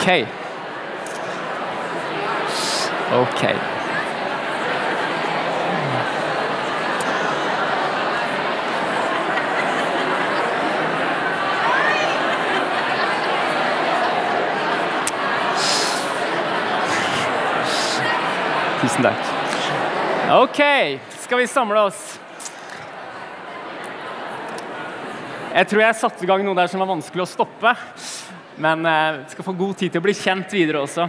OK. OK. Tusen takk. OK, skal vi samle oss? Jeg tror jeg satte i gang noe der som var vanskelig å stoppe. Men eh, vi skal få god tid til å bli kjent videre også.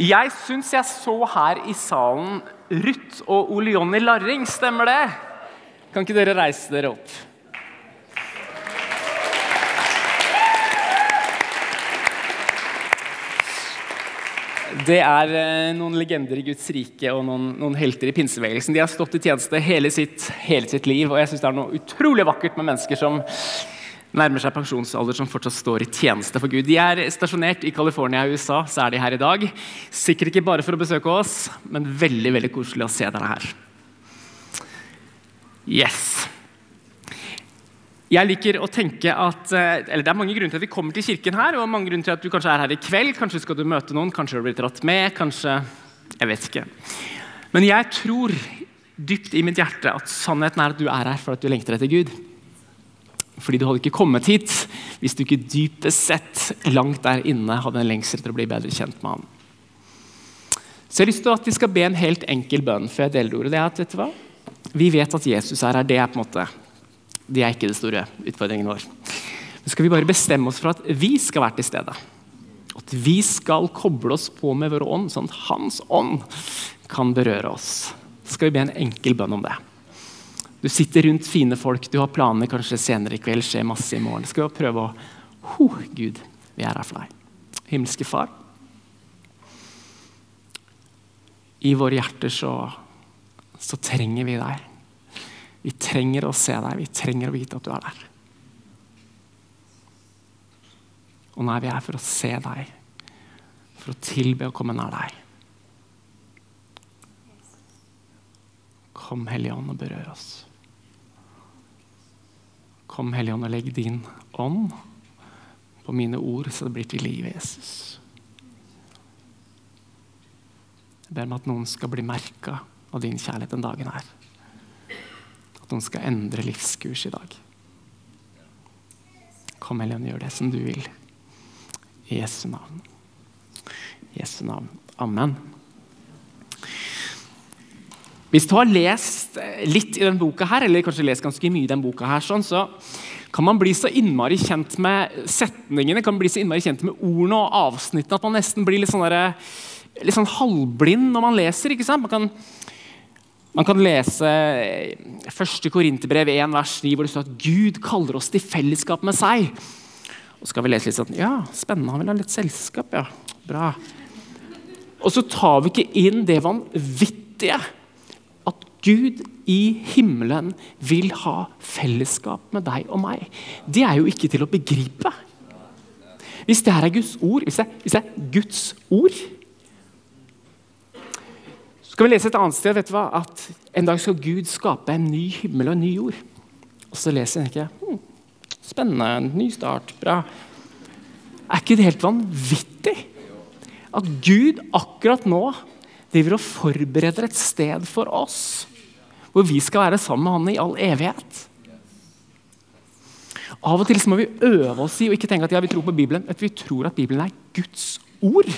Jeg syns jeg så her i salen Ruth og Ole Jonny Larring, stemmer det? Kan ikke dere reise dere opp? Det er eh, noen legender i Guds rike og noen, noen helter i pinsebevegelsen. De har stått i tjeneste hele sitt, hele sitt liv, og jeg syns det er noe utrolig vakkert med mennesker som nærmer seg pensjonsalder, som fortsatt står i tjeneste for Gud. De er stasjonert i California i USA, så er de her i dag. Sikkert ikke bare for å besøke oss, men veldig veldig koselig å se dere her. Yes. Jeg liker å tenke at, eh, eller Det er mange grunner til at vi kommer til kirken her, og mange grunner til at du kanskje er her i kveld. Kanskje skal du møte noen, kanskje du blir dratt med, kanskje Jeg vet ikke. Men jeg tror dypt i mitt hjerte at sannheten er at du er her for at du lengter etter Gud. Fordi du hadde ikke kommet hit hvis du ikke dypest sett langt der inne hadde en lengsel etter å bli bedre kjent med ham. Så jeg har lyst til at vi skal be en helt enkel bønn før jeg deler ordet. Det er at, vet du hva? Vi vet at Jesus er her. Det er på en måte det er ikke det store utfordringen vår. Men skal vi bare bestemme oss for at vi skal være til stede. At vi skal koble oss på med vår ånd, sånn at Hans ånd kan berøre oss. Så skal vi be en enkel bønn om det. Du sitter rundt fine folk, du har planer kanskje senere i kveld, skjer masse i morgen. Skal vi prøve å Ho, Gud, vi er her for deg. Himmelske Far. I våre hjerter så, så trenger vi deg. Vi trenger å se deg, vi trenger å vite at du er der. Og nå er vi her for å se deg, for å tilbe å komme nær deg. Kom, Hellige Ånd, og berør oss. Kom, Hellige Ånd, og legg din ånd på mine ord, så det blir til liv, Jesus. Jeg ber om at noen skal bli merka av din kjærlighet den dagen her at noen skal endre livskurs i dag. Kom, Helen, gjør det som du vil. I Jesu navn. I Jesu navn. Amen. Hvis du har lest litt i denne boka, her, eller kanskje lest ganske mye i denne boka, her, sånn, så kan man bli så innmari kjent med setningene kan man bli så innmari kjent med ordene og avsnittene at man nesten blir litt sånn, der, litt sånn halvblind når man leser. ikke sant? Man kan man kan lese 1. Korinterbrev 1, vers 9, hvor det står at Gud kaller oss til fellesskap med seg. Og så skal vi lese litt sånn Ja, spennende. Han vil ha litt selskap, ja. Bra. Og så tar vi ikke inn det vanvittige Gud i himmelen vil ha fellesskap med deg og meg. Det er jo ikke til å begripe. Hvis det her er Guds ord, hvis det, hvis det er Guds ord Så skal vi lese et annet sted vet du hva, at en dag skal Gud skape en ny himmel og en ny jord. Og så leser jeg ikke hm, Spennende. Ny start. Bra. Er ikke det helt vanvittig? At Gud akkurat nå driver og forbereder et sted for oss. Hvor vi skal være sammen med Han i all evighet. Av og til må vi øve oss i å ikke tenke at ja, vi tror på Bibelen, men vi tror at Bibelen er Guds ord.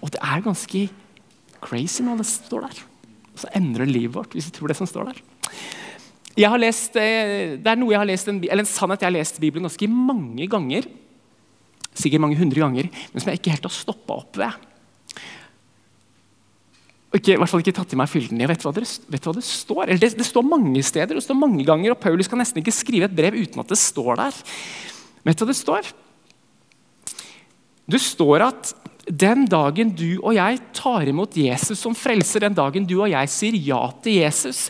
Og det er ganske crazy når det står der. Og så endrer livet vårt hvis vi tror det som står der. Lest, eh, det er noe jeg har lest, eller en sannhet jeg har lest Bibelen ganske mange ganger. Sikkert mange hundre ganger, men som jeg ikke helt har stoppa opp ved. Ikke, i hvert fall ikke tatt i meg fylden i. Vet hva det, vet hva det står? Det, det, står mange steder, det står mange ganger, og Paulus kan nesten ikke skrive et brev uten at det står der. Vet du hva det står? Det står at den dagen du og jeg tar imot Jesus som frelser, den dagen du og jeg sier ja til Jesus,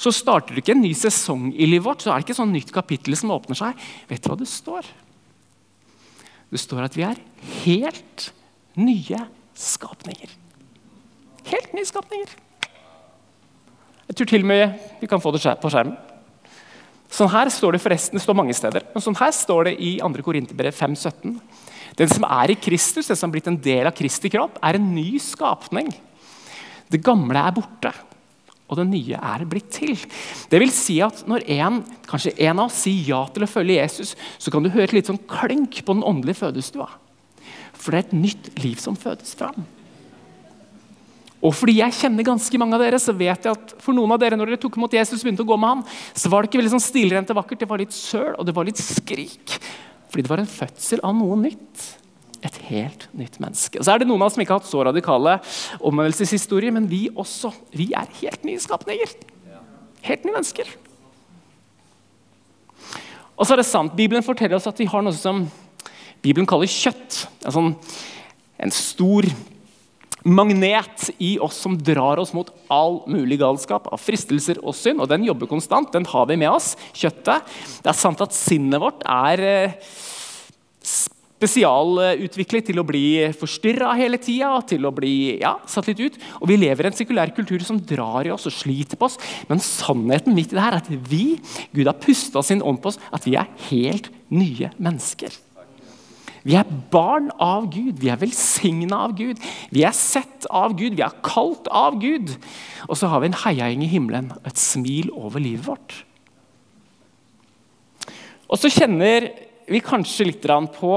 så starter det ikke en ny sesong i livet vårt. så er det ikke sånn nytt kapittel som åpner seg. Vet du hva det står? Det står at vi er helt nye skapninger. Helt nye skapninger. Jeg tror til og med vi kan få det på skjermen. Sånn her står det forresten, det står mange steder, men sånn her står det i 2. Korinterbrev 5,17. Den som er i Kristus, den som har blitt en del av Kristi kropp, er en ny skapning. Det gamle er borte, og det nye er blitt til. Det vil si at Når en, kanskje en av oss sier ja til å følge Jesus, så kan du høre et litt sånn klink på den åndelige fødestua. For det er et nytt liv som fødes fram. Og fordi jeg kjenner ganske mange av dere, så vet jeg at for noen av dere, når dere tok imot Jesus, begynte å gå med han, så var det ikke veldig sånn stilrent og vakkert. Det var litt søl og det var litt skrik. Fordi det var en fødsel av noe nytt. Et helt nytt menneske. Og så er det Noen av oss som ikke har hatt så radikale omvendelseshistorier, men vi også. Vi er helt nye skapninger. Helt nye mennesker. Og så er det sant, Bibelen forteller oss at vi har noe som Bibelen kaller kjøtt. En, sånn, en stor magnet i oss som drar oss mot all mulig galskap av fristelser og synd. Og den jobber konstant. Den har vi med oss. Kjøttet. Det er sant at sinnet vårt er eh, spesialutviklet til å bli forstyrra hele tida, til å bli ja, satt litt ut. Og vi lever i en sekulær kultur som drar i oss og sliter på oss. Men sannheten midt i det her er at vi, Gud har pusta sin ånd på oss, at vi er helt nye mennesker. Vi er barn av Gud, vi er velsigna av Gud. Vi er sett av Gud, vi er kalt av Gud. Og så har vi en heiagjeng i himmelen, et smil over livet vårt. Og så kjenner vi kanskje litt på,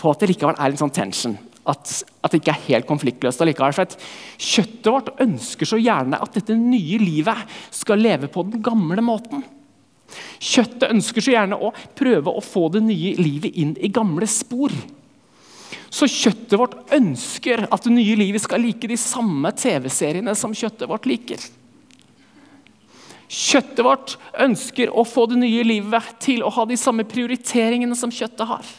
på at det likevel er en sånn tension. At, at, det ikke er helt konfliktløst allikevel. For at kjøttet vårt ønsker så gjerne at dette nye livet skal leve på den gamle måten. Kjøttet ønsker så gjerne å prøve å få det nye livet inn i gamle spor. Så kjøttet vårt ønsker at det nye livet skal like de samme TV-seriene som kjøttet vårt liker. Kjøttet vårt ønsker å få det nye livet til å ha de samme prioriteringene som kjøttet har.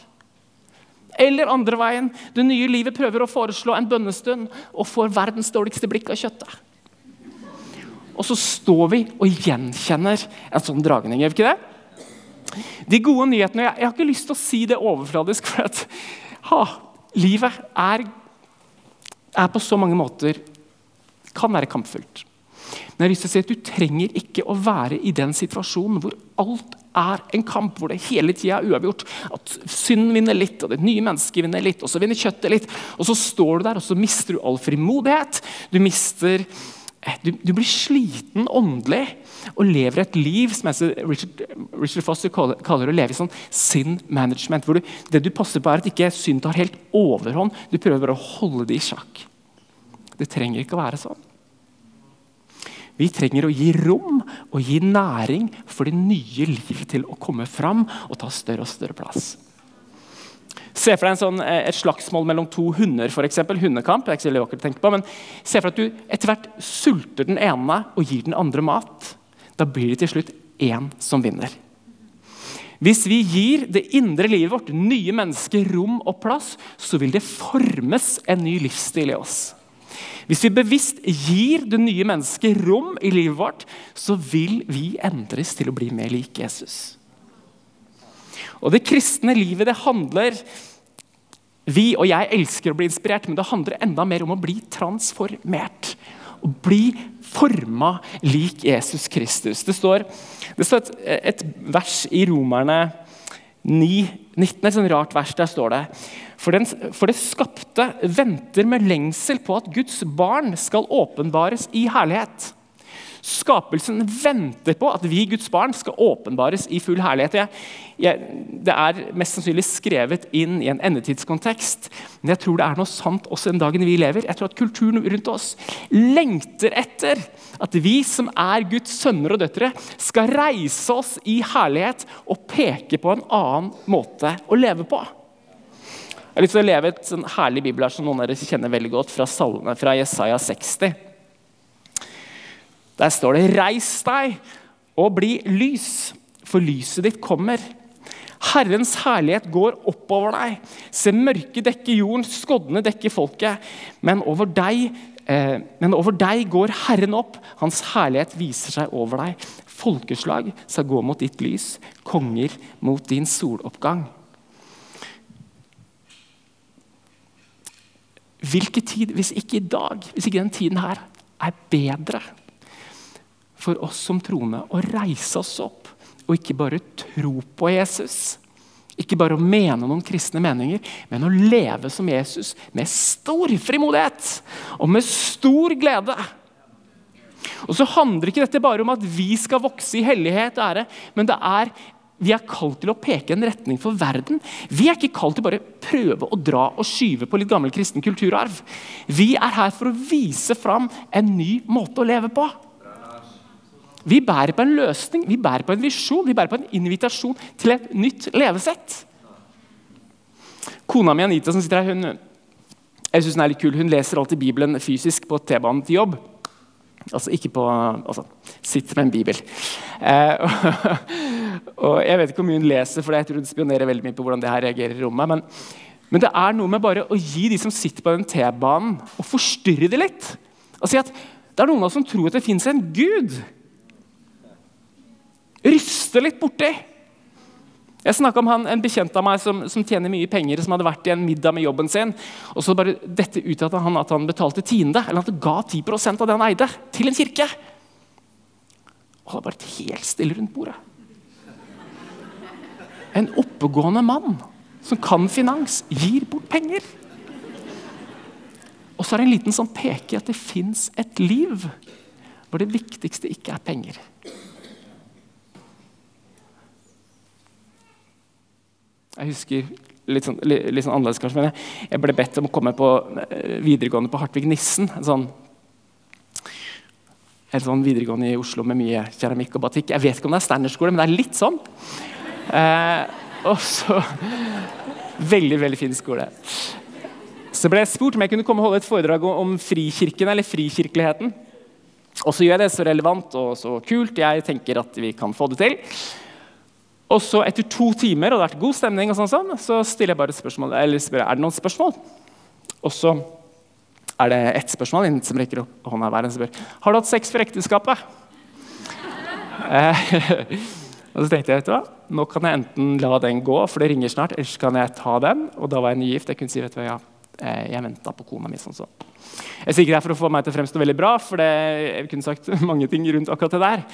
Eller andre veien, det nye livet prøver å foreslå en bønnestund og får verdens dårligste blikk av kjøttet. Og så står vi og gjenkjenner en sånn dragning. Gjør vi ikke det? De gode nyhetene Jeg, jeg har ikke lyst til å si det overfladisk, for at ha, livet er, er på så mange måter kan være kampfullt. Men jeg har lyst til å si at du trenger ikke å være i den situasjonen hvor alt er en kamp, hvor det hele tida er uavgjort. At synden vinner litt, og det nye mennesket vinner litt, og så vinner kjøttet litt. Og så står du der, og så mister du all frimodighet. Du mister du, du, blir sliten åndelig og lever et liv som Richard, Richard Foster kaller, kaller å leve i sånn sin management. hvor du, Det du passer på, er at ikke synd tar helt overhånd. Du prøver bare å holde det i sjakk. Det trenger ikke å være sånn. Vi trenger å gi rom og gi næring for det nye livet til å komme fram og ta større og større plass. Se for deg sånn, eh, et slagsmål mellom to hunder, eksempel. Hundekamp. det er ikke så vakkert å tenke på, men Se for deg at du etter hvert sulter den ene og gir den andre mat. Da blir det til slutt én som vinner. Hvis vi gir det indre livet vårt, nye mennesker, rom og plass, så vil det formes en ny livsstil i oss. Hvis vi bevisst gir det nye mennesket rom i livet vårt, så vil vi endres til å bli mer lik Jesus. Og Det kristne livet det handler Vi og jeg elsker å bli inspirert, men det handler enda mer om å bli transformert. Å bli forma lik Jesus Kristus. Det står, det står et, et, vers i Romerne 9, 19, et sånt rart vers. Der står det for, den, for det skapte venter med lengsel på at Guds barn skal åpenbares i herlighet. Skapelsen venter på at vi, Guds barn, skal åpenbares i full herlighet. Jeg, jeg, det er mest sannsynlig skrevet inn i en endetidskontekst, men jeg tror det er noe sant også den dagen vi lever. Jeg tror at kulturen rundt oss lengter etter at vi som er Guds sønner og døtre, skal reise oss i herlighet og peke på en annen måte å leve på. Jeg har lyst til å leve et sånn herlig bibel som noen av dere kjenner veldig godt, fra, salmene fra Jesaja 60. Der står det 'Reis deg og bli lys, for lyset ditt kommer'. Herrens herlighet går oppover deg. Se, mørket dekker jorden, skoddene dekker folket. Men over, deg, eh, men over deg går Herren opp. Hans herlighet viser seg over deg. Folkeslag skal gå mot ditt lys, konger mot din soloppgang. Hvilken tid, hvis ikke i dag, hvis ikke den tiden her, er bedre for oss som troende å reise oss opp og ikke bare tro på Jesus. Ikke bare å mene noen kristne meninger, men å leve som Jesus med stor frimodighet og med stor glede. Og så handler ikke dette bare om at vi skal vokse i hellighet og ære, men det er, vi er kalt til å peke en retning for verden. Vi er ikke kalt til bare prøve å dra og skyve på litt gammel kristen kulturarv. Vi er her for å vise fram en ny måte å leve på. Vi bærer på en løsning, vi bærer på en visjon, vi bærer på en invitasjon til et nytt levesett. Kona mi Anita som sitter her, hun, jeg synes hun er litt kul. Hun leser alltid Bibelen fysisk på T-banen til jobb. Altså ikke på altså, Sitt med en bibel. Eh, og, Jeg vet ikke hvor mye hun leser, for jeg tror hun spionerer veldig mye på hvordan det her reagerer i rommet. Men, men, det er noe med bare å gi de som sitter på den T-banen, og forstyrre det litt. Og si at det er noen av oss som tror at det fins en gud. Ryste litt borti. Jeg snakka om han, en bekjent av meg som, som, tjener mye penger, som hadde vært i en middag med jobben sin. og så bare dette ut at han, at han betalte tiende, eller at han ga 10 av det han eide, til en kirke. Og det bare helt stille rundt bordet. En oppegående mann som kan finans, gir bort penger. Og så er det en liten sånn peke at det fins et liv hvor det viktigste ikke er penger. Jeg husker litt sånn, litt sånn annerledes, kanskje, men jeg, jeg ble bedt om å komme på eh, videregående på Hartvig Nissen. En sånn, en sånn videregående i Oslo med mye keramikk og batikk. Jeg vet ikke om det er standardskole, men det er litt sånn. Eh, og så Veldig, veldig fin skole. Så ble jeg spurt om jeg kunne komme og holde et foredrag om frikirken eller frikirkeligheten. Og så gjør jeg det så relevant og så kult. Jeg tenker at vi kan få det til. Og så Etter to timer og det har vært god stemning, og sånn, sånn, så stiller jeg bare et spørsmål. Eller spør er det noen spørsmål. Og så er det ett spørsmål inn som rekker opp hånda hver. Og spør har du hatt sex for ekteskapet. Eh, og så tenkte jeg vet du hva, nå kan jeg enten la den gå, for det ringer snart, eller så kan jeg ta den. Og da var jeg nygift. Jeg kunne si vet du hva, ja, eh, jeg venta på kona mi. sånn sånn. Jeg sier ikke det for å få meg til å fremstå veldig bra, for det, jeg kunne sagt mange ting rundt akkurat det der.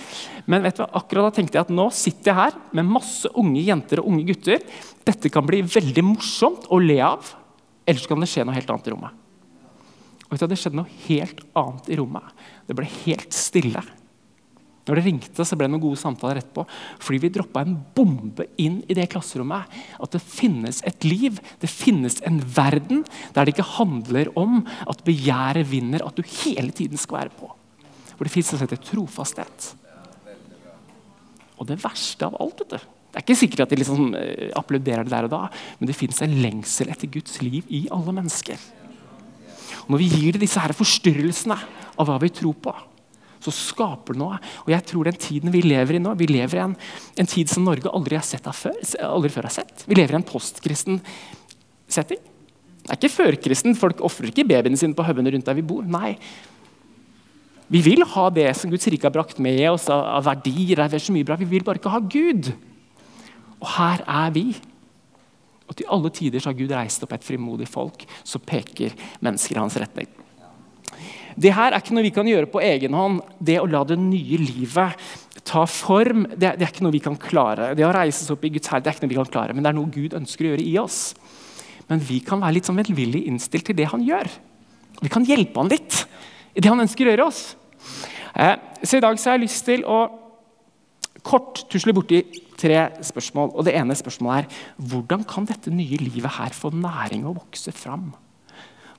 Men vet du hva, akkurat da tenkte jeg at nå sitter jeg her med masse unge jenter og unge gutter. Dette kan bli veldig morsomt å le av, ellers kan det skje noe helt annet i rommet. Og vet du, Det skjedde noe helt annet i rommet. Det ble helt stille. Når det ringte, så ble det noen gode samtaler etterpå. Fordi vi droppa en bombe inn i det klasserommet. At det finnes et liv, det finnes en verden der det ikke handler om at begjæret vinner, at du hele tiden skal være på. Hvor det fins et trofasthet. Og det verste av alt vet du, Det er ikke sikkert at de liksom eh, applauderer det der og da, men det fins en lengsel etter Guds liv i alle mennesker. Og når vi gir det disse her forstyrrelsene av hva vi tror på, så skaper det noe. Og jeg tror den tiden vi lever i nå, vi lever i en, en tid som Norge aldri, har før, aldri før har sett. Vi lever i en postkristen setting. Det er ikke førkristen. Folk ofrer ikke babyene sine på haugene rundt der vi bor. Nei. Vi vil ha det som Guds rike har brakt med oss av verdier. Det er så mye bra. Vi vil bare ikke ha Gud. Og her er vi. Og til alle tider har Gud reist opp et frimodig folk som peker mennesker i hans retning. Det her er ikke noe vi kan gjøre på egen hånd. Det å la det nye livet ta form, det, det er ikke noe vi kan klare. Det å reise oss opp i Guds herre, det er ikke noe vi kan klare, men det er noe Gud ønsker å gjøre i oss. Men vi kan være litt sånn velvillig innstilt til det han gjør. Vi kan hjelpe han litt i det han ønsker å gjøre oss. Eh, så I dag så har jeg lyst til å kort tusle borti tre spørsmål. og Det ene spørsmålet er hvordan kan dette nye livet her få næring og vokse fram?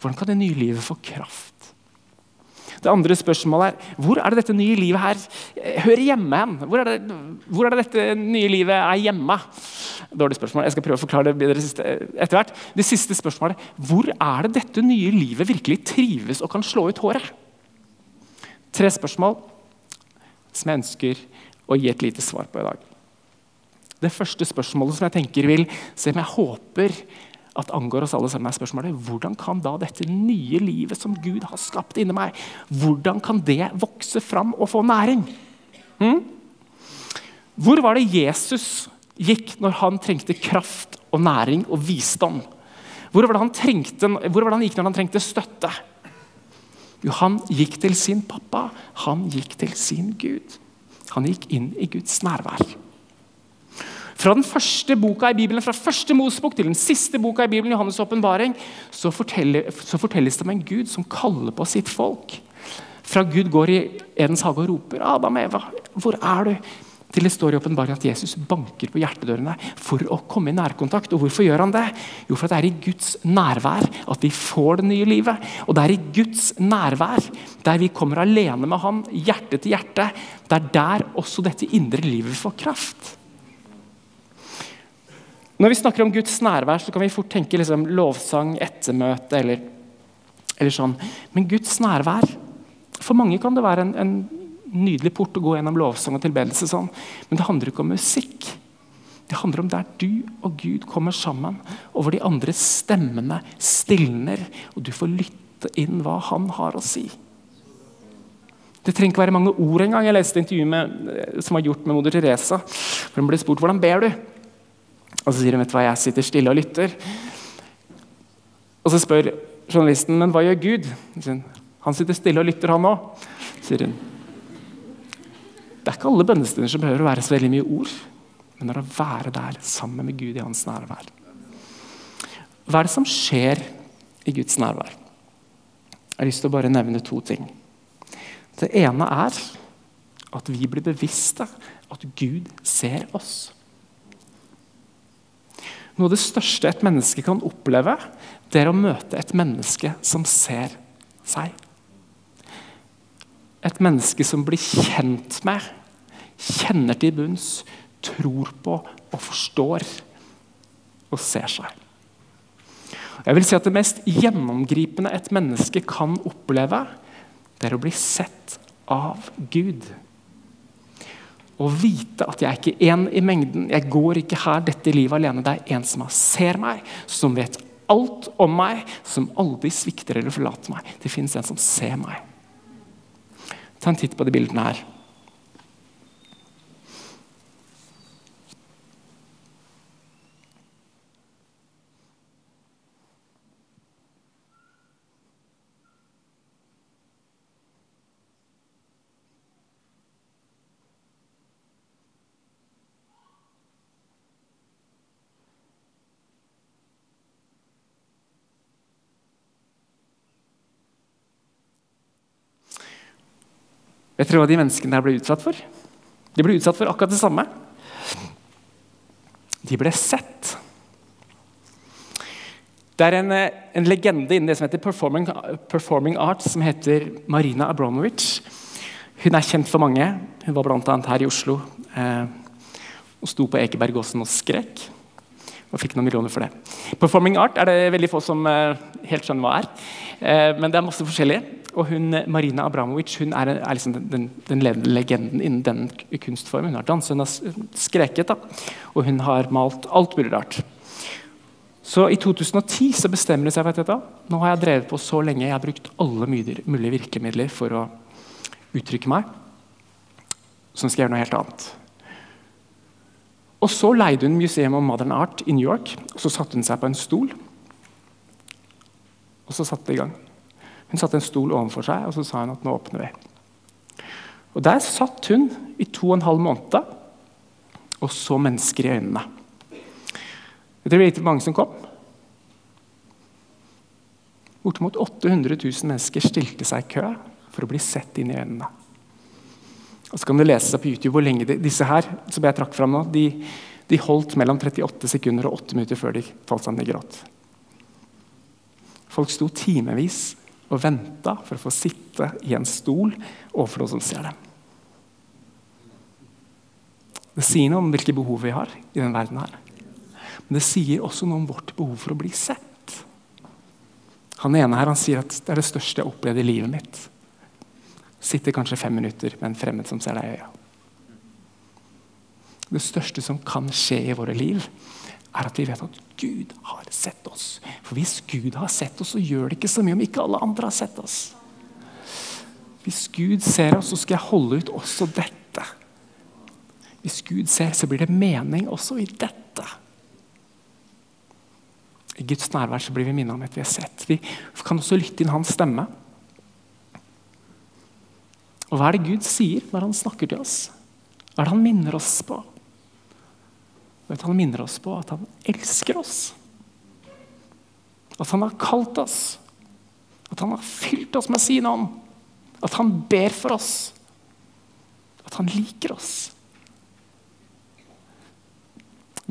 Hvordan kan det nye livet få kraft? Det andre spørsmålet er hvor er det dette nye livet her eh, hører hjemme hen? Hvor er hvor er det dette nye livet er hjemme? Dårlig spørsmål. Jeg skal prøve å forklare det bedre etter hvert. Det siste spørsmålet hvor er det dette nye livet virkelig trives og kan slå ut håret? Tre spørsmål som jeg ønsker å gi et lite svar på i dag. Det første spørsmålet som jeg tenker vil, som jeg håper at angår oss alle sammen, er spørsmålet hvordan kan da dette nye livet som Gud har skapt inni meg, hvordan kan det vokse fram og få næring? Hm? Hvor var det Jesus gikk når han trengte kraft og næring og visdom? Hvor var det han, trengte, hvor var det han gikk når han trengte støtte? Jo, han gikk til sin pappa. Han gikk til sin Gud. Han gikk inn i Guds nærvær. Fra den første boka i Bibelen, fra første Mosebok til den siste boka i Bibelen, Johannes' åpenbaring, så, så, fortelles det om en Gud som kaller på sitt folk. Fra Gud går i Edens hage og roper 'Adam, Eva, hvor er du?' Til det står i åpenbaringen at Jesus banker på hjertedørene for å komme i nærkontakt. Og Hvorfor gjør han det? Jo, for det er i Guds nærvær at vi får det nye livet. Og det er i Guds nærvær, der vi kommer alene med Han, hjerte til hjerte, det er der også dette indre livet får kraft. Når vi snakker om Guds nærvær, så kan vi fort tenke liksom, lovsang, ettermøte eller, eller, sånn. Men Guds nærvær For mange kan det være en, en nydelig port å gå gjennom lovsang og tilbedelse. sånn. Men det handler ikke om musikk. Det handler om der du og Gud kommer sammen, og hvor de andre stemmene stilner, og du får lytte inn hva han har å si. Det trenger ikke være mange ord engang. Jeg leste intervjuet med, som var gjort med moder Teresa. Hun ble spurt hvordan ber du og så sier hun vet du hva, jeg sitter stille og lytter. Og så spør journalisten men hva gjør Gud. Han sitter stille og lytter, han òg. sier hun. Det er ikke alle bønnestunder som behøver å være så veldig mye ord. Men det er å være der sammen med Gud i hans nærvær. Hva er det som skjer i Guds nærvær? Jeg har lyst til å bare nevne to ting. Det ene er at vi blir bevisste at Gud ser oss. Noe av det største et menneske kan oppleve, det er å møte et menneske som ser seg. Et menneske som blir kjent med, kjenner til bunns, tror på og forstår og ser seg. Jeg vil si at Det mest gjennomgripende et menneske kan oppleve, det er å bli sett av Gud. Å vite at jeg er ikke én i mengden. Jeg går ikke her dette livet alene. Det er en som ser meg, som vet alt om meg, som aldri svikter eller forlater meg. Det fins en som ser meg. Ta en titt på de bildene her. Vet dere hva de menneskene der ble utsatt for? De ble utsatt for akkurat det samme. De ble sett. Det er en, eh, en legende innen det som heter performing, performing arts, som heter Marina Abramovic. Hun er kjent for mange. Hun var bl.a. her i Oslo eh, og sto på Ekebergåsen og skrek. Og fikk noen millioner for det. Performing art er det veldig få som eh, helt skjønner hva er. Eh, men det er masse forskjellig. Og hun, Marina Abramovic hun er, er liksom den, den, ledende legenden innen den kunstformen. Hun har danset, hun har skreket, da. og hun har malt alt mulig rart. Så I 2010 så bestemmer de seg for dette. nå har jeg drevet på så lenge, jeg har brukt alle mulige virkemidler for å uttrykke meg. Så nå skal jeg gjøre noe helt annet. Og Så leide hun Museum of Modern Art i New York. og Så satte hun seg på en stol. Og så satte det i gang. Hun satte en stol overfor seg og så sa hun at nå åpner vi. Og Der satt hun i to og en halv måned og så mennesker i øynene. Vet dere hvor mange som kom? Bortimot 800 000 mennesker stilte seg i kø for å bli sett inn i øynene. Og Så kan du lese på YouTube hvor lenge de, disse her som jeg trakk fram nå, de, de holdt mellom 38 sekunder og 8 minutter før de falt sammen i gråt. Folk sto timevis og venta for å få sitte i en stol overfor noen som ser dem. Det sier noe om hvilke behov vi har i denne verden. her. Men det sier også noe om vårt behov for å bli sett. Han ene her han sier at det er det største jeg har opplevd i livet mitt. Sitter kanskje fem minutter med en fremmed som ser deg i øya. Det største som kan skje i våre liv, er at vi vet at Gud har sett oss. For hvis Gud har sett oss, så gjør det ikke så mye om ikke alle andre har sett oss. Hvis Gud ser oss, så skal jeg holde ut også dette. Hvis Gud ser, så blir det mening også i dette. I Guds nærvær så blir vi minnet om at vi er sett. Vi kan også lytte inn hans stemme. Og hva er det Gud sier når han snakker til oss? Hva er det han minner oss på? Vet, han minner oss på at han elsker oss. At han har kalt oss. At han har fylt oss med sin ånd. At han ber for oss. At han liker oss.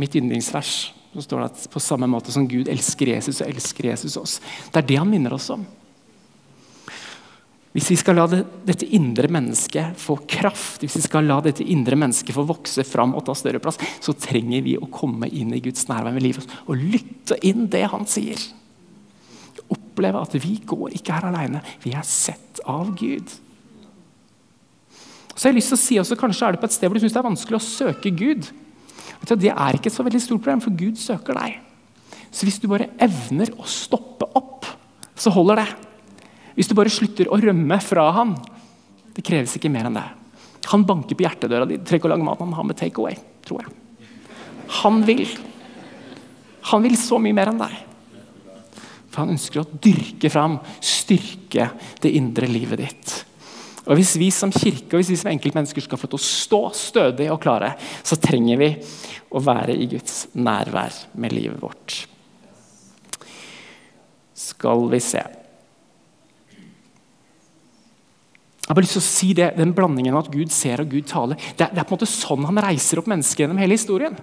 Mitt yndlingsvers så står det at på samme måte som Gud elsker Jesus, så elsker Jesus oss. Det er det han minner oss om. Hvis vi skal la det, dette indre mennesket få kraft, hvis vi skal la dette indre mennesket få vokse fram og ta større plass, så trenger vi å komme inn i Guds nærvær med livet og lytte inn det han sier. Oppleve at vi går ikke her alene. Vi er sett av Gud. Så jeg har lyst til å si også, Kanskje er det på et sted hvor du syns det er vanskelig å søke Gud. Det er ikke et så veldig stort problem, for Gud søker deg. Så hvis du bare evner å stoppe opp, så holder det. Hvis du bare slutter å rømme fra han, det kreves ikke mer enn det. Han banker på hjertedøra di. Trenger ikke å lage mat, han har med takeaway, tror jeg. Han vil. Han vil så mye mer enn deg. For han ønsker å dyrke fram, styrke det indre livet ditt. Og Hvis vi som kirke og hvis vi som enkeltmennesker skal få til å stå stødig og klare, så trenger vi å være i Guds nærvær med livet vårt. Skal vi se Jeg har bare lyst til å si det, Den blandingen av at Gud ser og Gud taler, det er, det er på en måte sånn han reiser opp mennesker gjennom hele historien.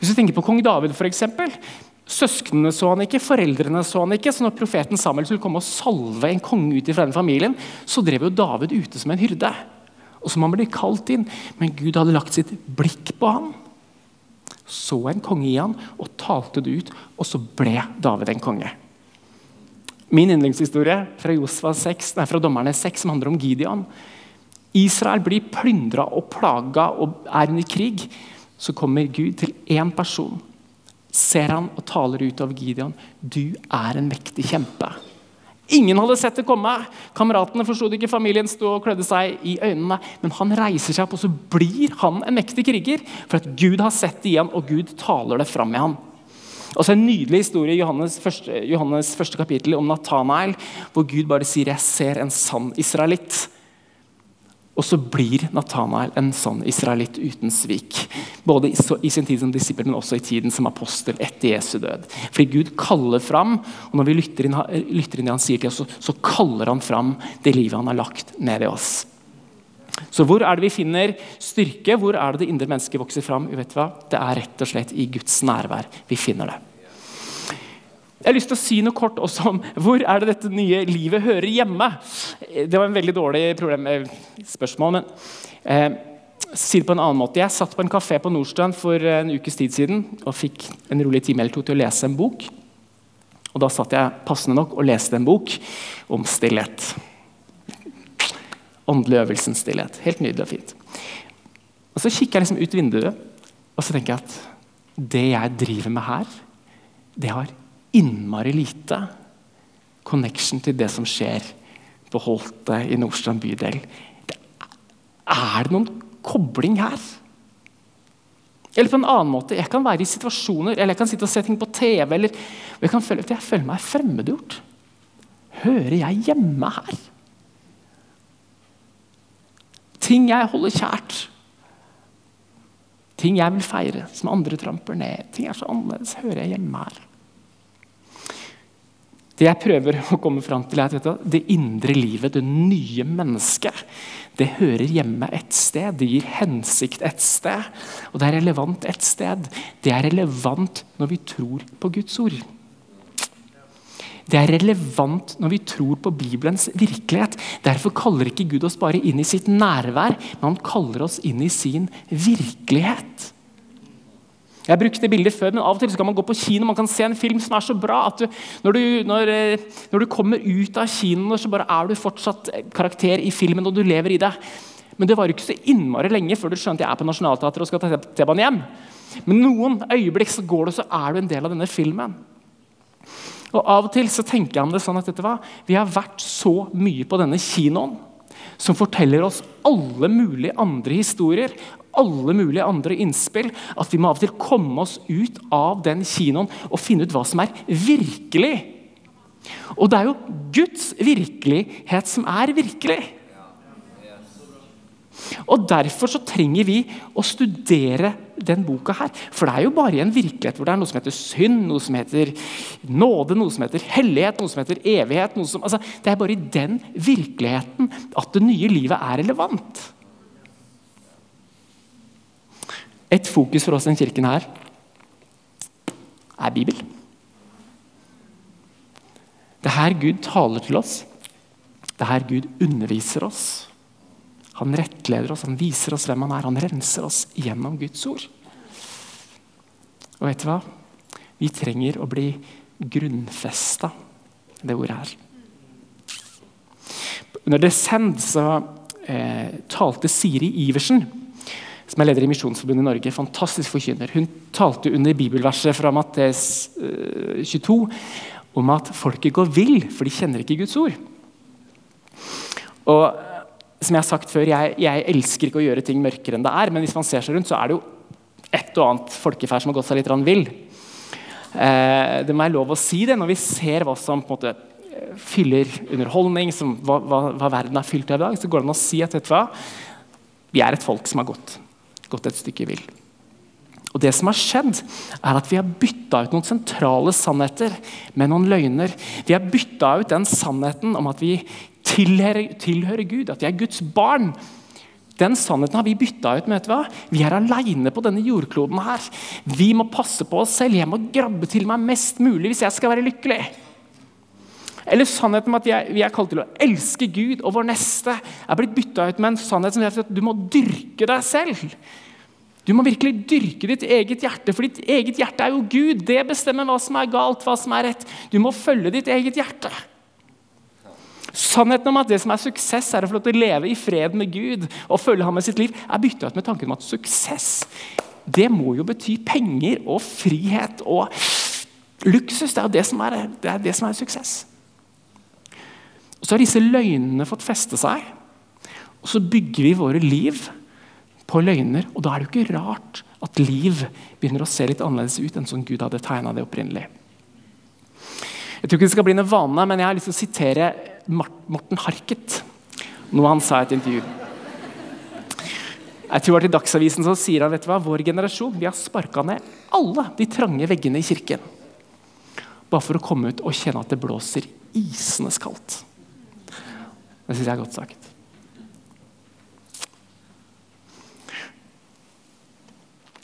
Hvis du tenker på kong David, eksempel, Søsknene så han ikke, foreldrene så han ikke. Så når profeten Samuel skulle komme og salve en konge ut fra den familien, så drev jo David ute som en hyrde. Og så må han ble kalt inn. Men Gud hadde lagt sitt blikk på ham. Så en konge i han og talte det ut, og så ble David en konge. Min yndlingshistorie fra, Josva 6, nei, fra Dommerne 6 som handler om Gideon. Israel blir plyndra og plaga og er under krig. Så kommer Gud til én person ser han og taler ut over Gideon. Du er en mektig kjempe. Ingen hadde sett det komme. Kameratene forsto det ikke. Familien sto og klødde seg i øynene. Men han reiser seg opp, og så blir han en mektig kriger. For at Gud har sett det igjen, og Gud taler det fram med ham. Og så En nydelig historie i Johannes første, Johannes første kapittel om Natanael, hvor Gud bare sier 'jeg ser en sann israelitt'. Og så blir Natanael en sånn israelitt uten svik. Både i sin tid som disippel, men også i tiden som apostel etter Jesu død. Fordi Gud kaller fram, og når vi lytter inn, lytter inn det han sier til oss, så, kaller han fram det livet han har lagt ned i oss. Så hvor er det vi finner styrke? Hvor er det det indre mennesket vokser fram? Det er rett og slett i Guds nærvær vi finner det. Jeg har lyst til å si noe kort også om hvor er det dette nye livet hører hjemme. Det var en veldig dårlig problem, eh, spørsmål, men eh, si det på en annen måte. Jeg satt på en kafé på Nordstrand for en ukes tid siden og fikk en rolig time eller to til å lese en bok. Og Da satt jeg passende nok og leste en bok om stillhet. Åndelig øvelsen stillhet. Helt nydelig og fint. Og Så kikker jeg liksom ut vinduet og så tenker jeg at det jeg driver med her, det har innmari lite connection til det som skjer på Holte i Nordstrand bydel. Er det noen kobling her? Eller på en annen måte, Jeg kan være i situasjoner, eller jeg kan sitte og se ting på TV. eller jeg kan føle jeg føler meg fremmedgjort. Hører jeg hjemme her? Ting jeg holder kjært. Ting jeg vil feire, som andre tramper ned. Ting er så annerledes. Hører jeg hjemme her? Det jeg prøver å komme fram til, er at det indre livet, det nye mennesket, det hører hjemme et sted. Det gir hensikt et sted. Og det er relevant et sted. Det er relevant når vi tror på Guds ord. Det er relevant når vi tror på Bibelens virkelighet. Derfor kaller ikke Gud oss bare inn i sitt nærvær, men han kaller oss inn i sin virkelighet. Jeg har brukt det bildet før, men Av og til kan man gå på kino man kan se en film som er så bra at du, når, du, når, eh, når, du kommer ut av kinoen, så bare er du fortsatt karakter i filmen, og du lever i det. Men det var ikke så innmari lenge før du skjønte jeg er på Nationaltheatret og skal ta T-banen hjem. Men noen øyeblikk så går det, så er du en del av denne filmen. Og Av og til så tenker jeg om det sånn at hva? vi har vært så mye på denne kinoen som forteller oss alle mulige andre historier alle mulige andre innspill. At vi må av og til komme oss ut av den kinoen og finne ut hva som er virkelig. Og det er jo Guds virkelighet som er virkelig. Og Derfor så trenger vi å studere den boka her. For det er jo bare i en virkelighet hvor det er noe som heter synd, noe som heter nåde, noe som heter hellighet, noe som heter evighet som, altså, Det er bare i den virkeligheten at det nye livet er relevant. Et fokus for oss i denne kirken her er Bibel. Det er her Gud taler til oss. Det er her Gud underviser oss. Han rettleder oss, han viser oss hvem han er. Han renser oss gjennom Guds ord. Og vet du hva? Vi trenger å bli grunnfesta det ordet her. Under Descend så eh, talte Siri Iversen, som er leder i Misjonsforbundet i Norge, fantastisk forkynner. Hun talte under bibelverset fra Mattes eh, 22 om at folket går vill, for de kjenner ikke Guds ord. Og som jeg har sagt før, jeg, jeg, elsker ikke å gjøre ting mørkere enn det er, men hvis man ser seg rundt, så er det jo et og annet folkeferd som har gått seg litt vill. Eh, det må være lov å si det når vi ser hva som på en måte eh, fyller underholdning, som, hva, hva, hva, verden er fylt av i dag, så går det an å si at vet du hva, vi er et folk som har gått, gått et stykke vill. Og det som har skjedd, er at vi har bytta ut noen sentrale sannheter med noen løgner. Vi har bytta ut den sannheten om at vi tilhører, tilhører Gud, at vi er Guds barn. Den sannheten har vi bytta ut med? Vi er aleine på denne jordkloden. her. Vi må passe på oss selv. Jeg må grabbe til meg mest mulig hvis jeg skal være lykkelig. Eller sannheten om at vi er kalt til å elske Gud og vår neste, er blitt bytta ut med en sannhet som sier at du må dyrke deg selv. Du må virkelig dyrke ditt eget hjerte, for ditt eget hjerte er jo Gud. Det bestemmer hva som er galt, hva som er rett. Du må følge ditt eget hjerte. Sannheten om at det som er suksess, er å få lov til å leve i fred med Gud og følge ham med sitt liv, er bytta ut med tanken om at suksess det må jo bety penger og frihet og luksus. Det er jo det som er, det er, det som er suksess. Og Så har disse løgnene fått feste seg, og så bygger vi våre liv på løgner. Og da er det jo ikke rart at liv begynner å se litt annerledes ut enn sånn Gud hadde tegna det opprinnelig. Jeg tror ikke det skal bli noe vane, men jeg har lyst til å sitere Morten Harket. Noe han sa i et intervju. Jeg tror Til Dagsavisen så sier han vet du hva, vår generasjon vi har sparka ned alle de trange veggene i kirken. Bare for å komme ut og kjenne at det blåser isende kaldt. Det syns jeg er godt sagt.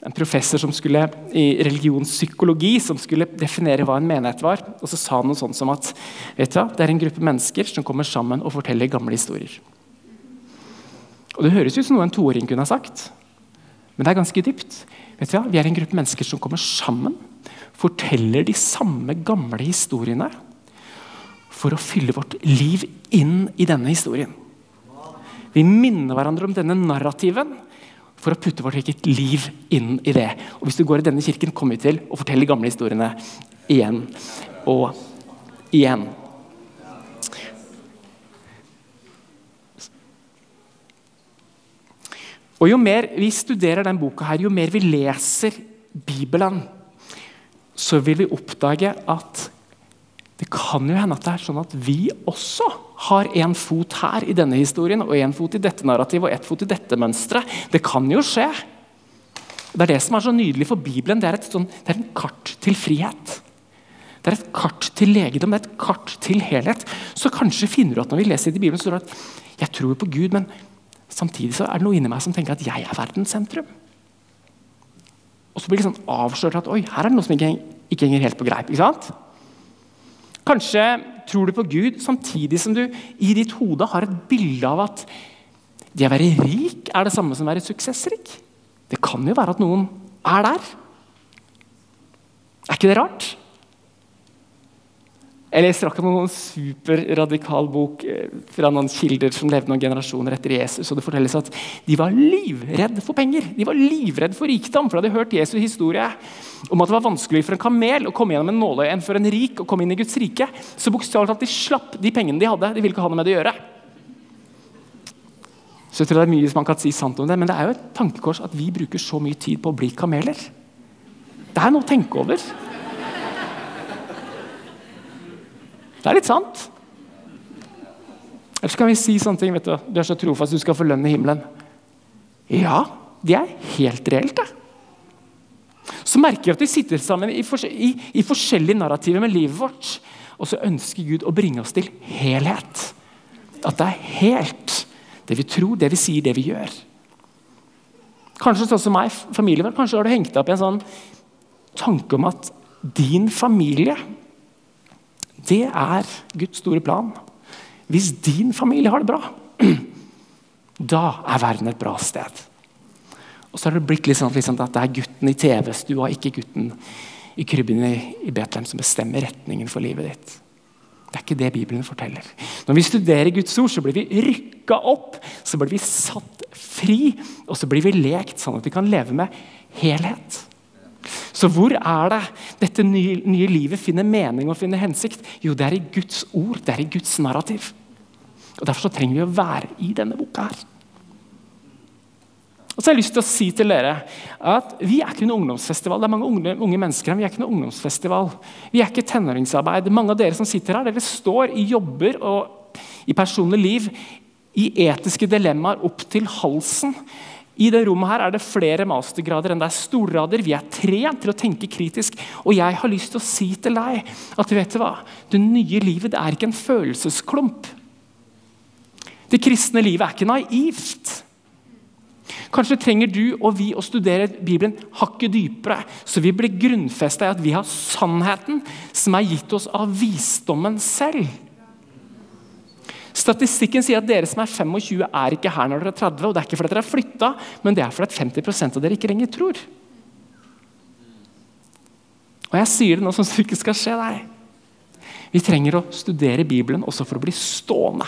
en professor som skulle, i religionspsykologi som skulle definere hva en menighet var. og Så sa han noe sånt som at vet du, det er en gruppe mennesker som kommer sammen og forteller gamle historier. Og Det høres ut som noe en toåring kunne ha sagt, men det er ganske dypt. Vet du, Vi er en gruppe mennesker som kommer sammen, forteller de samme gamle historiene for å fylle vårt liv inn i denne historien. Vi minner hverandre om denne narrativen for å putte vårt eget liv inn i det. Og Hvis du går i denne kirken, kommer vi til å fortelle de gamle historiene igjen og igjen. Og Jo mer vi studerer denne boka, her, jo mer vi leser Bibelen, så vil vi oppdage at det kan jo hende at det er sånn at vi også har en fot her i denne historien og en fot i dette narrativet og ett fot i dette mønsteret. Det kan jo skje. Det er det som er så nydelig for Bibelen. Det er et sånn, det er en kart til frihet. Det er et kart til legedom, det er et kart til helhet. Så kanskje finner du at når vi leser i Bibelen, så står det at jeg tror på Gud, men samtidig så er det noe inni meg som tenker at jeg er verdens sentrum. Og så blir det sånn avslørt at oi, her er det noe som ikke, ikke henger helt på greip. ikke sant? Kanskje tror du på Gud samtidig som du i ditt hode har et bilde av at det å være rik er det samme som å være suksessrik. Det kan jo være at noen er der. Er ikke det rart? Jeg leser akkurat noen superradikal bok eh, fra noen kilder som levde noen generasjoner etter Jesus. og Det fortelles at de var livredd for penger. De var livredd for rikdom, for de hadde hørt Jesus' historie om at det var vanskelig for en kamel å komme gjennom en nåløye enn for en rik å komme inn i Guds rike. Så bokstavelig talt de slapp de pengene de hadde. De ville ikke ha noe med det å gjøre. Så jeg tror det er mye man kan si sant om det, Men det er jo et tankekors at vi bruker så mye tid på å bli kameler. Det er noe å tenke over. Det er litt sant. Ellers kan vi si sånne ting vet Du Du er så trofast, du skal få lønn i himmelen. Ja, det er helt reelt, det. Så merker vi at vi sitter sammen i, i, i forskjellige narrativer med livet vårt. Og så ønsker Gud å bringe oss til helhet. At det er helt, det vi tror, det vi sier, det vi gjør. Kanskje sånn som meg, familien kanskje har du hengt deg opp i en sånn tanke om at din familie, det er Guds store plan. Hvis din familie har det bra, da er verden et bra sted. Og så har det blitt litt sånn at det er gutten i TV-stua, ikke gutten i krybben i Betlehem, som bestemmer retningen for livet ditt. Det er ikke det Bibelen forteller. Når vi studerer Guds ord, så blir vi rykka opp, så blir vi satt fri, og så blir vi lekt sånn at vi kan leve med helhet. Så hvor er det dette nye, nye, livet finner mening og finner hensikt? Jo, det er i Guds ord, det er i Guds narrativ. Og Derfor så trenger vi å være i denne boka her. Og så har jeg lyst til å si til dere at Vi er ikke noen ungdomsfestival. Det er mange unge, unge mennesker her, Vi er ikke noen ungdomsfestival. Vi er ikke tenåringsarbeid. Mange av dere som sitter her, dere står i jobber og i personlig liv i etiske dilemmaer opp til halsen i det rommet her er det flere mastergrader enn det er storrader. Vi er trent til å tenke kritisk. Og jeg har lyst til å si til deg at vet du hva? det nye livet det er ikke en følelsesklump. Det kristne livet er ikke naivt. Kanskje trenger du og vi å studere Bibelen hakket dypere, så vi blir grunnfesta i at vi har sannheten som er gitt oss av visdommen selv. Statistikken sier at dere som er 25, er ikke her når dere er 30. og Det er ikke fordi dere har flytta, men det er fordi 50% av dere ikke lenger tror. Og Jeg sier det nå sånn at det ikke skal skje deg. Vi trenger å studere Bibelen også for å bli stående.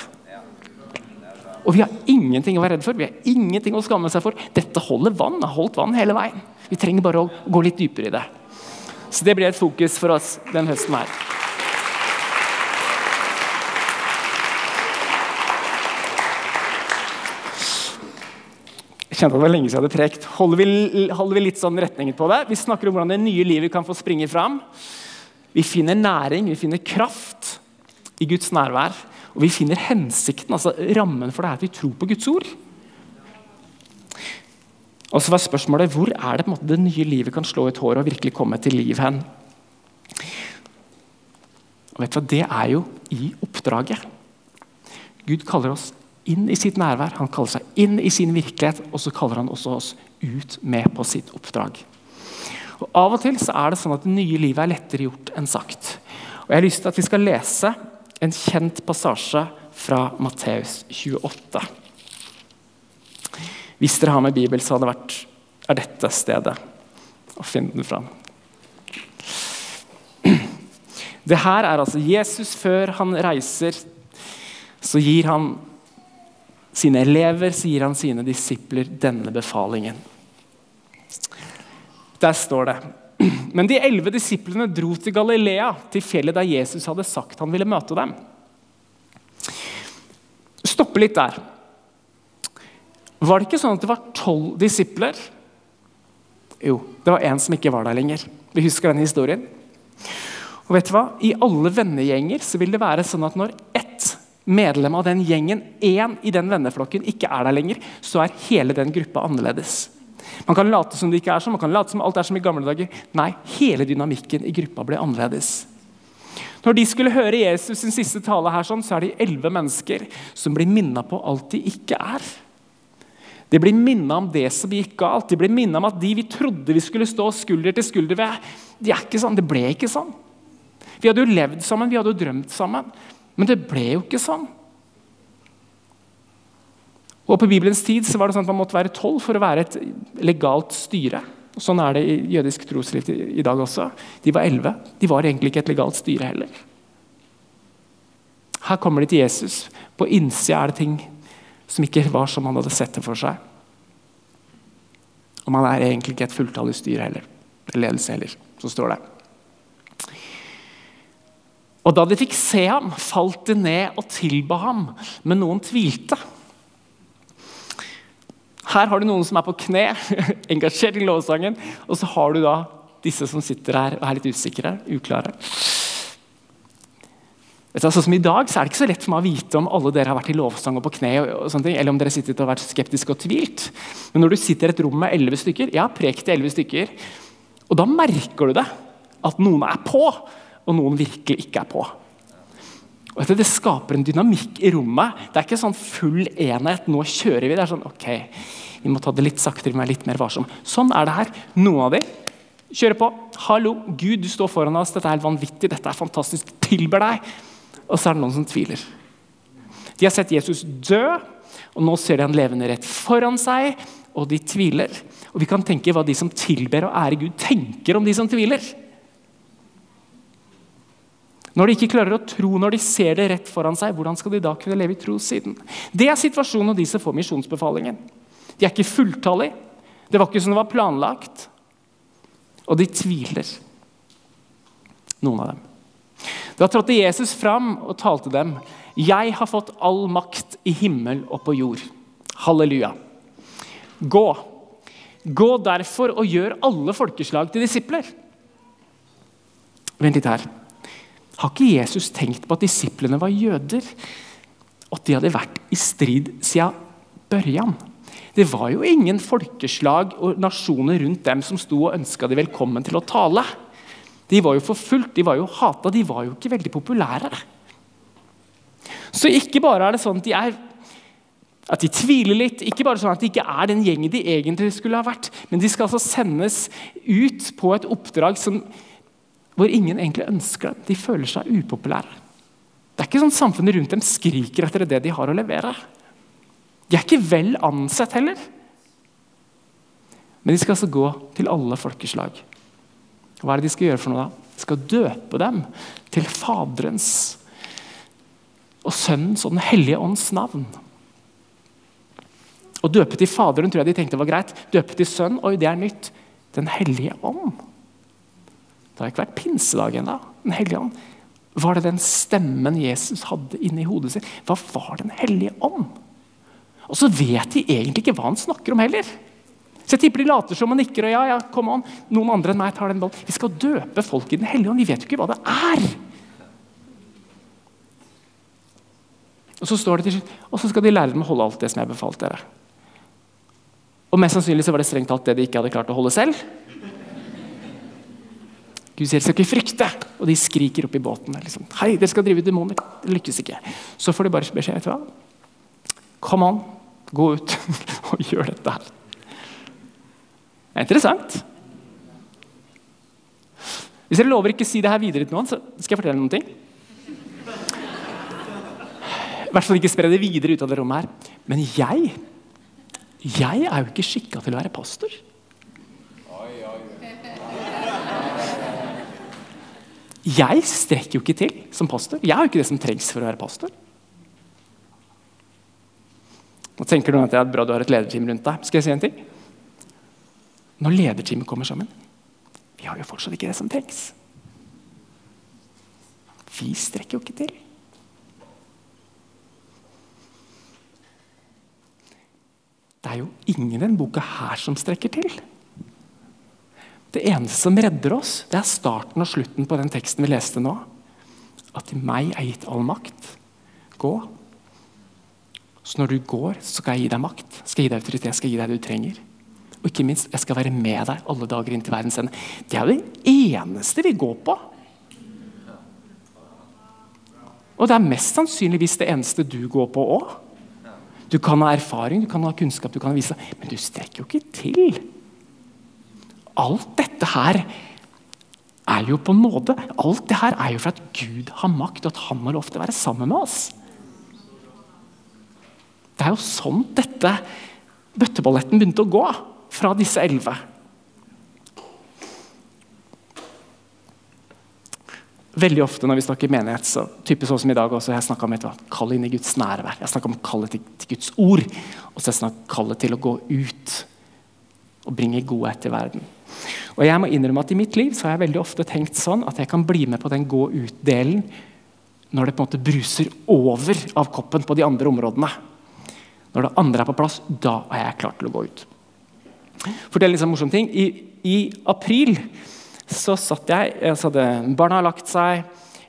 Og vi har ingenting å være redd for, vi har ingenting å skamme seg for. Dette holder vann, har holdt vann hele veien. Vi trenger bare å gå litt dypere i det. Så det blir et fokus for oss den høsten her. Kjente at det var lenge siden jeg hadde prekt. Holder vi, holder vi litt sånn retningen på det? Vi snakker om hvordan det nye livet kan få springe fram. Vi finner næring, vi finner kraft i Guds nærvær. Og vi finner hensikten, altså rammen for det er at vi tror på Guds ord. Og så var spørsmålet hvor er det måte det nye livet kan slå ut håret og virkelig komme til liv hen? Og vet du hva, Det er jo i oppdraget. Gud kaller oss inn i sitt nærvær, han kaller seg inn i sin virkelighet, og så kaller han også oss ut med på sitt oppdrag. Og Av og til så er det sånn at det nye livet er lettere gjort enn sagt. Og Jeg har lyst til at vi skal lese en kjent passasje fra Matteus 28. Hvis dere har med Bibel, så hadde det vært er dette stedet å finne den fram. Det her er altså Jesus før han reiser. Så gir han sine elever sier han sine disipler denne befalingen. Der står det Men de elleve disiplene dro til Galilea, til fjellet der Jesus hadde sagt han ville møte dem. Stoppe litt der. Var det ikke sånn at det var tolv disipler? Jo, det var en som ikke var der lenger. Vi husker den historien. Og vet du hva? I alle vennegjenger så vil det være sånn at når ett medlem av den gjengen, én i den venneflokken, ikke er der lenger, så er hele den gruppa annerledes. Man kan late som det ikke er sånn, man kan late som alt er som i gamle dager. Nei, hele dynamikken i gruppa ble annerledes. Når de skulle høre Jesus sin siste tale, her, sånn, så er de elleve mennesker som blir minna på alt de ikke er. De blir minna om det som gikk galt. De blir minna om at de vi trodde vi skulle stå skulder til skulder ved, de er ikke sånn. Det ble ikke sånn. Vi hadde jo levd sammen, vi hadde jo drømt sammen. Men det ble jo ikke sånn. Og På Bibelens tid så var det sånn at man måtte være tolv for å være et legalt styre. Sånn er det i jødisk trosliv i dag også. De var elleve. De var egentlig ikke et legalt styre heller. Her kommer de til Jesus. På innsida er det ting som ikke var som han hadde sett det for seg. Og man er egentlig ikke et fulltallig styre heller. Ledelse heller, så står det. Og da de fikk se ham, falt de ned og tilba ham, men noen tvilte. Her har du noen som er på kne, engasjert i lovsangen, og så har du da disse som sitter her og er litt usikre, uklare. Du, som I dag så er det ikke så lett for meg å vite om alle dere har vært i lovsang og på kne, og, og sånne ting, eller om dere sitter og har vært skeptiske og tvilt. Men når du sitter i et rom med elleve stykker, jeg har prekt elleve stykker, og da merker du det. At noen er på, og noen virkelig ikke er på. Og vet Det skaper en dynamikk i rommet. Det er ikke sånn full enhet. Nå kjører vi. Det er sånn ok, vi må ta det litt saktere, vi må være litt mer varsom. Sånn er det her. Noen av de kjører på. Hallo, Gud, du står foran oss. Dette er helt vanvittig. Dette er fantastisk. Tilber deg. Og så er det noen som tviler. De har sett Jesus dø, og nå ser de han levende rett foran seg, og de tviler. Og Vi kan tenke hva de som tilber og ærer Gud, tenker om de som tviler. Når de ikke klarer å tro når de ser det rett foran seg, hvordan skal de da kunne leve i tro siden? Det er situasjonen av de som får misjonsbefalingen. De er ikke fulltallige. Det var ikke som det var planlagt. Og de tviler. Noen av dem. Da trådte Jesus fram og talte dem. Jeg har fått all makt i himmel og på jord. Halleluja. Gå. Gå derfor og gjør alle folkeslag til disipler. Vent litt her. Har ikke Jesus tenkt på at disiplene var jøder? At de hadde vært i strid siden børjan? Det var jo ingen folkeslag og nasjoner rundt dem som sto og ønska de velkommen til å tale. De var jo forfulgt, de var jo hata, de var jo ikke veldig populære. Så ikke bare er det sånn at de, er, at de tviler litt, ikke bare sånn at de ikke er den gjengen de egentlig skulle ha vært, men de skal altså sendes ut på et oppdrag som, hvor ingen egentlig ønsker dem. De føler seg upopulære. Det er ikke sånn Samfunnet rundt dem skriker etter det de har å levere. De er ikke vel ansett heller. Men de skal altså gå til alle folkeslag. Hva er det de skal gjøre for noe da? De skal døpe dem til Faderens og Sønnens og Den hellige ånds navn. Å døpe til Faderen tror jeg de tenkte var greit. Døpe til Sønn, oi, det er nytt. Den hellige ånd. Det har ikke vært pinsedag ennå. Den hellige ånd. Var det den stemmen Jesus hadde inni hodet sitt? Hva var Den hellige ånd? Og så vet de egentlig ikke hva han snakker om heller. Så jeg tipper de later som og nikker. og ja, ja, kom an, Noen andre enn meg tar den ballen. Vi skal døpe folk i Den hellige ånd. Vi vet jo ikke hva det er. Og så står det til slutt, og så skal de lære dem å holde alt det som jeg befalte dere. Og Mest sannsynlig så var det strengt talt det de ikke hadde klart å holde selv. Gud sier dere skal ikke frykte, og de skriker opp i båten. Liksom, Hei, dere skal drive demoner. Det lykkes ikke. Så får de bare beskjed. vet du hva? Come on, gå ut og gjør dette her. Det er interessant. Hvis dere lover ikke å si det her videre til noen, så skal jeg fortelle noen ting. I hvert fall ikke spre det videre ut av det rommet her. Men jeg jeg er jo ikke skikka til å være pastor. Jeg strekker jo ikke til som pastor. Jeg har jo ikke det som trengs for å være pastor. Nå tenker du at det er bra du har et lederteam rundt deg. Skal jeg si en ting? når lederteamet kommer sammen. Vi har jo fortsatt ikke det som trengs. Vi strekker jo ikke til. Det er jo ingen i denne boka her som strekker til. Det eneste som redder oss, det er starten og slutten på den teksten vi leste nå. At til meg er gitt all makt. Gå. Så når du går, så skal jeg gi deg makt, skal jeg gi deg autoritet, skal jeg gi deg det du trenger. Og ikke minst, jeg skal være med deg alle dager inn til verdens ende. Det er det eneste vi går på. Og det er mest sannsynligvis det eneste du går på òg. Du kan ha erfaring, du kan ha kunnskap, du kan vise vise, men du strekker jo ikke til. Alt dette her er jo på nåde. Alt det her er jo for at Gud har makt, og at han har lov til å være sammen med oss. Det er jo sånn dette bøtteballetten begynte å gå fra disse elleve. Veldig ofte når vi snakker menighet, så typisk sånn som i dag også, jeg snakka om et kall inn i Guds nærvær. Jeg snakka om kallet til, til, Guds ord. Og så jeg kallet til å gå ut og bringe godhet til verden. Og jeg må innrømme at I mitt liv så har jeg veldig ofte tenkt sånn at jeg kan bli med på den gå ut-delen når det på en måte bruser over av koppen på de andre områdene. Når det andre er på plass, da er jeg klar til å gå ut. Fortell en sånn morsom ting. I, I, april så satt jeg, så hadde Barna lagt seg,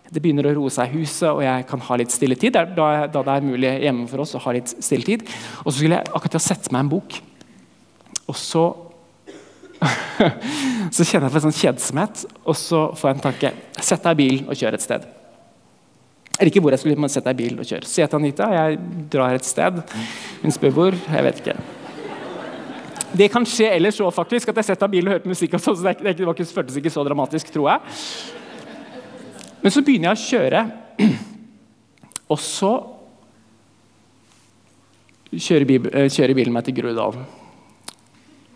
det begynner å roe seg i huset, og jeg kan ha litt stilletid. Da, da det er mulig hjemme for oss å ha litt stilletid. Og så skulle jeg akkurat til å sette meg en bok. Og så Så kjenner jeg på en sånn kjedsomhet, og så får jeg en tanke. Sett deg i bilen og kjør et sted. Eller ikke hvor jeg skulle, men sett deg i bilen og kjør. Jeg til Anita jeg drar et sted. Hun spør hvor. Jeg vet ikke. Det kan skje ellers òg, faktisk. At jeg setter i bilen og hører på musikk. Og så, så det, det, det, det føltes ikke så dramatisk, tror jeg. Men så begynner jeg å kjøre, og så eh, kjører bilen meg til Groruddalen.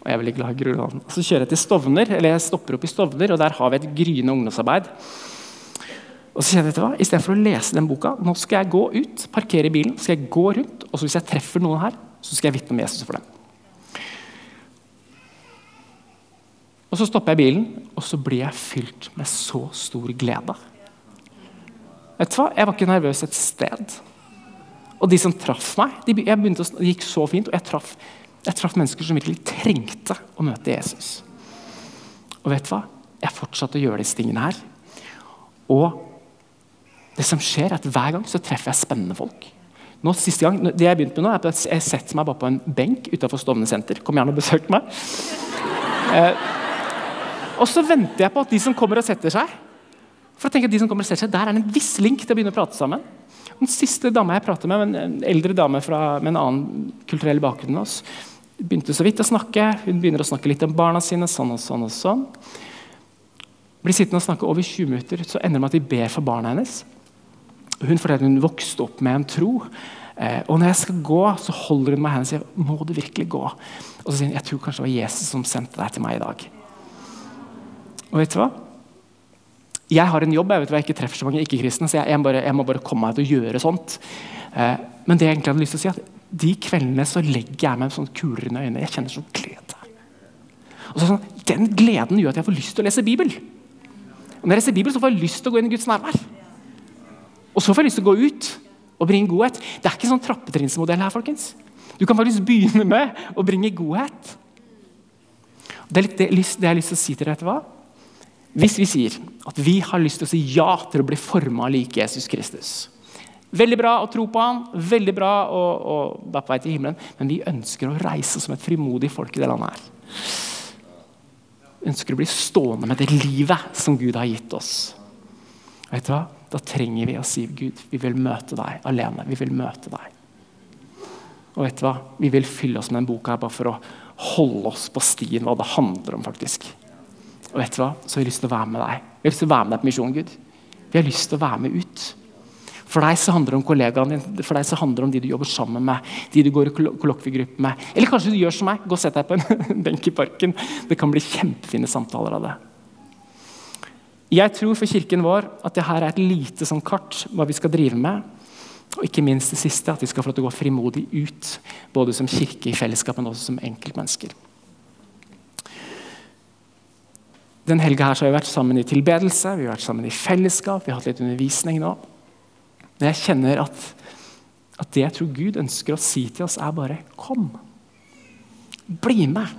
Og jeg er veldig glad i Groruddalen. Så kjører jeg til Stovner, eller jeg stopper opp i Stovner, og der har vi et gryende ungdomsarbeid. Og så kjenner jeg, vet hva, Istedenfor å lese den boka, nå skal jeg gå ut, parkere bilen, skal jeg gå rundt, og så hvis jeg treffer noen her, så skal jeg vitne om Jesus for dem. Og Så stopper jeg bilen, og så blir jeg fylt med så stor glede. Vet du hva? Jeg var ikke nervøs et sted. Og de som traff meg, de, jeg begynte det gikk så fint. Og jeg traff, jeg traff mennesker som virkelig trengte å møte Jesus. Og vet du hva? Jeg fortsatte å gjøre disse tingene her. Og det som skjer er at Hver gang så treffer jeg spennende folk. Nå, siste gang, det Jeg begynte med nå, er at jeg setter meg bare på en benk utenfor Stovner senter. Kom gjerne og besøk meg. Eh, og så venter jeg på at de som kommer og setter seg, for å tenke at de som kommer og setter seg, Der er det en viss link til å begynne å prate sammen. Den siste dama jeg pratet med, en eldre dame fra, med en annen kulturell bakgrunn enn oss, begynte så vidt å snakke. Hun begynner å snakke litt om barna sine. sånn og sånn og sånn. Blir sittende og snakke over 20 minutter, så ender det med at vi ber for barna hennes. Hun forteller at hun vokste opp med en tro. Eh, og når jeg skal gå, så holder hun meg hendene og sier må du virkelig gå. Og så sier hun jeg tror kanskje det var Jesus som sendte deg til meg i dag. Og vet du hva? Jeg har en jobb, jeg vet hva, jeg ikke treffer så mange ikke-kristne, så jeg, jeg, bare, jeg, må bare komme meg ut og gjøre sånt. Eh, men det jeg egentlig hadde lyst til å si, at de kveldene så legger jeg meg sånn kuler under øynene. Jeg kjenner sånn glede. Og så, sånn, Den gleden gjør at jeg får lyst til å lese Bibel. Og når jeg leser Bibel, så får jeg lyst til å gå inn i Guds nærvær. Og så får jeg lyst til å gå ut og bringe godhet. Det er ikke sånn trappetrinnsmodell her. folkens. Du kan faktisk begynne med å bringe godhet. Det er litt det, det jeg har lyst til å si til dere. Vet du hva? Hvis vi sier at vi har lyst til å si ja til å bli forma lik Jesus Kristus Veldig bra å tro på han, veldig bra å, være på vei til himmelen, men vi ønsker å reise som et frimodig folk i det landet her. Vi ønsker å bli stående med det livet som Gud har gitt oss. Vet du hva? Da trenger vi å si Gud, vi vil møte deg alene. Vi vil møte deg. Og vet du hva? Vi vil fylle oss med den boka bare for å holde oss på stien, hva det handler om. faktisk. Og vet du hva? Så har vi lyst til å være med deg. Vi har lyst til å være med deg på misjon, Gud. Vi har lyst til å være med ut. For deg så handler det om kollegaene dine, for deg så handler det om de du jobber sammen med. de du går i kollokviegruppe med. Eller kanskje du gjør som meg, gå og sett deg på en benk i parken. Det kan bli kjempefine samtaler av det. Jeg tror for kirken vår at det her er et lite sånn kart hva vi skal drive med. Og ikke minst det siste, at vi skal få lov til å gå frimodig ut. Både som kirke i fellesskap, men også som enkeltmennesker. Den helga har vi vært sammen i tilbedelse, vi har vært sammen i fellesskap, vi har hatt litt undervisning nå. Men jeg kjenner at, at det jeg tror Gud ønsker å si til oss, er bare kom. Bli med.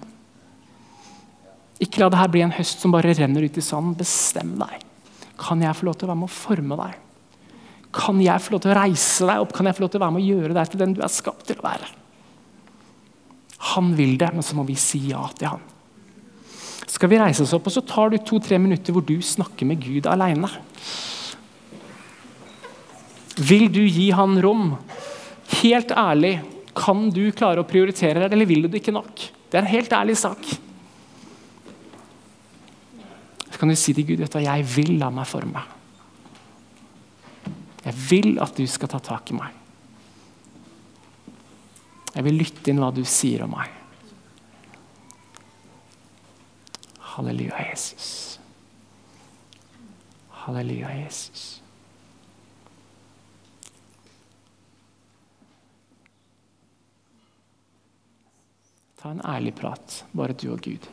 Ikke la dette bli en høst som bare renner ut i sanden. Bestem deg. Kan jeg få lov til å være med å forme deg? Kan jeg få lov til å reise deg opp? Kan jeg få lov til å være med å gjøre deg til den du er skapt til å være? Han vil det, men så må vi si ja til han skal vi reise oss opp, og så tar du to-tre minutter hvor du snakker med Gud alene. Vil du gi han rom? Helt ærlig, kan du klare å prioritere det, eller vil du det ikke nok? Det er en helt ærlig sak. Så kan du si til Gud vet jeg vil la meg forme. Jeg vil at du skal ta tak i meg. Jeg vil lytte inn hva du sier om meg. Halleluja, Jesus. Halleluja, Jesus. Ta en ærlig prat, bare du og Gud.